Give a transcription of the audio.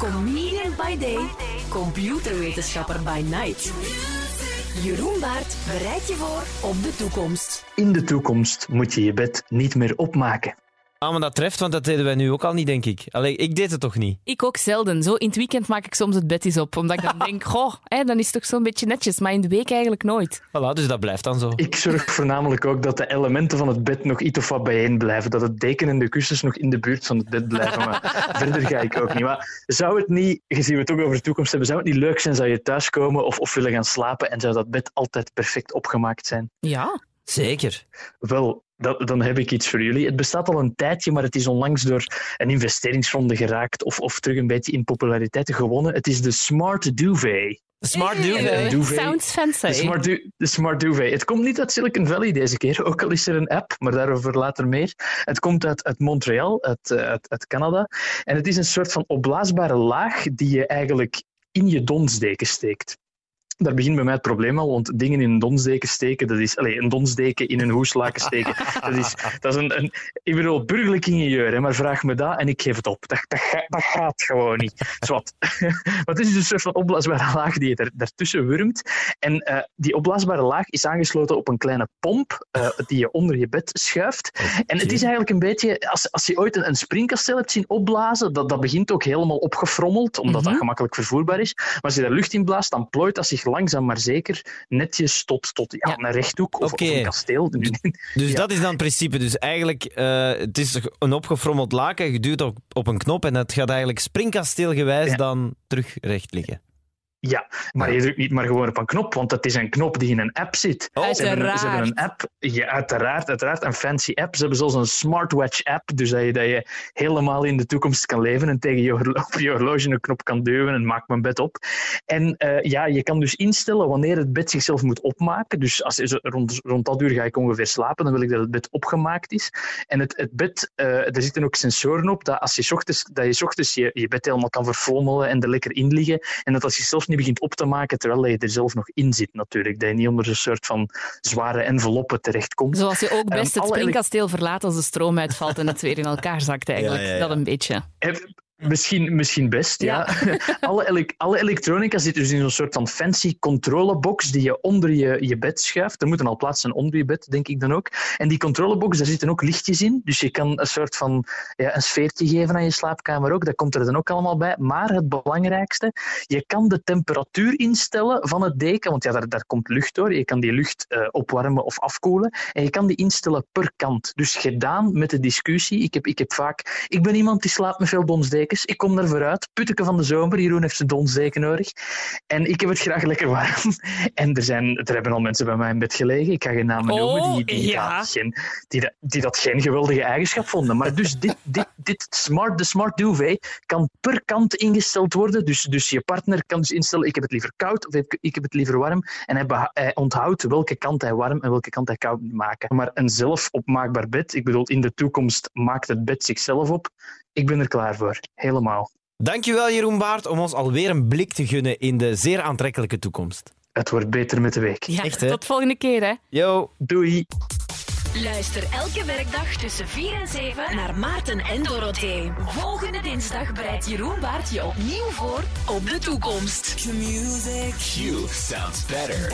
Comedian by day, computerwetenschapper by night. Jeroen Baart bereidt je voor op de toekomst. In de toekomst moet je je bed niet meer opmaken. Ah, maar dat treft, want dat deden wij nu ook al niet, denk ik. Allee, ik deed het toch niet? Ik ook zelden. Zo in het weekend maak ik soms het bed eens op. Omdat ik dan denk, goh, hè, dan is het toch zo'n beetje netjes. Maar in de week eigenlijk nooit. Voilà, dus dat blijft dan zo. Ik zorg voornamelijk ook dat de elementen van het bed nog iets of wat bijeen blijven. Dat het deken en de kussens nog in de buurt van het bed blijven. Maar verder ga ik ook niet. Maar zou het niet, gezien we het ook over de toekomst hebben, zou het niet leuk zijn, zou je thuiskomen of, of willen gaan slapen en zou dat bed altijd perfect opgemaakt zijn? Ja. Zeker. Wel, dat, dan heb ik iets voor jullie. Het bestaat al een tijdje, maar het is onlangs door een investeringsronde geraakt of, of terug een beetje in populariteit gewonnen. Het is de Smart Duvet. De Smart Hey, Duvet. Duvet. Sounds fancy. De Smart, Du- de Smart Duvet. Het komt niet uit Silicon Valley deze keer, ook al is er een app, maar daarover later meer. Het komt uit, uit Montreal, uit, eh, uit, uit Canada. En het is een soort van opblaasbare laag die je eigenlijk in je donsdeken steekt. Daar begint bij mij het probleem al, want dingen in een donsdeken steken, dat is... Allez, een donsdeken in een hoeslaken steken, dat is, dat is een, een... Ik bedoel, burgerlijk ingenieur, hè, maar vraag me dat en ik geef het op. Dat, dat, ga- dat gaat gewoon niet. Zwat. Maar het is dus een soort van opblaasbare laag die je daar, daartussen wurmt. En eh, die opblaasbare laag is aangesloten op een kleine pomp eh, die je onder je bed schuift. En het is eigenlijk een beetje, als, als je ooit een, een springkasteel hebt zien opblazen, dat, dat begint ook helemaal opgefrommeld, omdat dat gemakkelijk vervoerbaar is. Maar als je daar lucht in blaast, dan plooit dat zich langzaam maar zeker netjes tot, tot ja, een rechthoek of, of een kasteel. Dus Ja. dat is dan het principe. Dus eigenlijk, eh, het is een opgefrommeld laken, je duwt op, op een knop en het gaat eigenlijk springkasteelgewijs Ja. dan terug recht liggen. Ja, maar je drukt niet maar gewoon op een knop, want het is een knop die in een app zit. Oh. Ze hebben, ze hebben een Uiteraard. app, ja, uiteraard, uiteraard, een fancy app. Ze hebben zelfs een smartwatch-app, dus dat je, dat je helemaal in de toekomst kan leven en tegen je, horlo- op je horloge een knop kan duwen en maak mijn bed op. En eh, ja, je kan dus instellen wanneer het bed zichzelf moet opmaken. Dus als rond, rond dat uur ga ik ongeveer slapen, dan wil ik dat het bed opgemaakt is. En het, het bed, eh, er zitten ook sensoren op, dat als je 's ochtends, dat je 's ochtends je, je bed helemaal kan verfrommelen en er lekker in liggen. En dat als je zelfs niet begint op te maken terwijl je er zelf nog in zit, natuurlijk. Dat je niet onder een soort van zware enveloppen terechtkomt. Zoals je ook Ehm, best het springkasteel verlaat als de stroom uitvalt en het weer in elkaar zakt eigenlijk. Ja, ja, ja. Dat een beetje. Misschien, misschien best, ja. alle, alle elektronica zit dus in zo'n soort van fancy controlebox die je onder je, je bed schuift. Er moeten al plaats zijn onder je bed, denk ik dan ook. En die controlebox, daar zitten ook lichtjes in. Dus je kan een soort van ja, een sfeertje geven aan je slaapkamer ook. Dat komt er dan ook allemaal bij. Maar het belangrijkste, je kan de temperatuur instellen van het deken. Want ja, daar, daar komt lucht door. Je kan die lucht eh, opwarmen of afkoelen. En je kan die instellen per kant. Dus gedaan met de discussie. Ik heb, ik heb vaak... Ik ben iemand die slaapt met veel Ik kom daar vooruit. Putteke van de zomer. Jeroen heeft zijn donsdeken nodig. En ik heb het graag lekker warm. En er, zijn, er hebben al mensen bij mij in bed gelegen. Ik ga geen namen Oh, noemen. Die, die, ja. dat geen, die, dat, die dat geen geweldige eigenschap vonden. Maar dus dit, dit, dit smart, de Smart Duvet kan per kant ingesteld worden. Dus, dus je partner kan dus instellen, ik heb het liever koud of ik, heb het liever warm. En hij, hij onthoudt welke kant hij warm en welke kant hij koud moet maken. Maar een zelf opmaakbaar bed, ik bedoel, in de toekomst maakt het bed zichzelf op. Ik ben er klaar voor. Helemaal. Dankjewel Jeroen Baart om ons alweer een blik te gunnen in de zeer aantrekkelijke toekomst. Het wordt beter met de week. Ja, Echt, hè? tot volgende keer, hè. Yo! Doei. Luister elke werkdag tussen 4 en 7 naar Maarten en Dorothee. Volgende dinsdag bereidt Jeroen Baart je opnieuw voor op de toekomst. Q sounds better.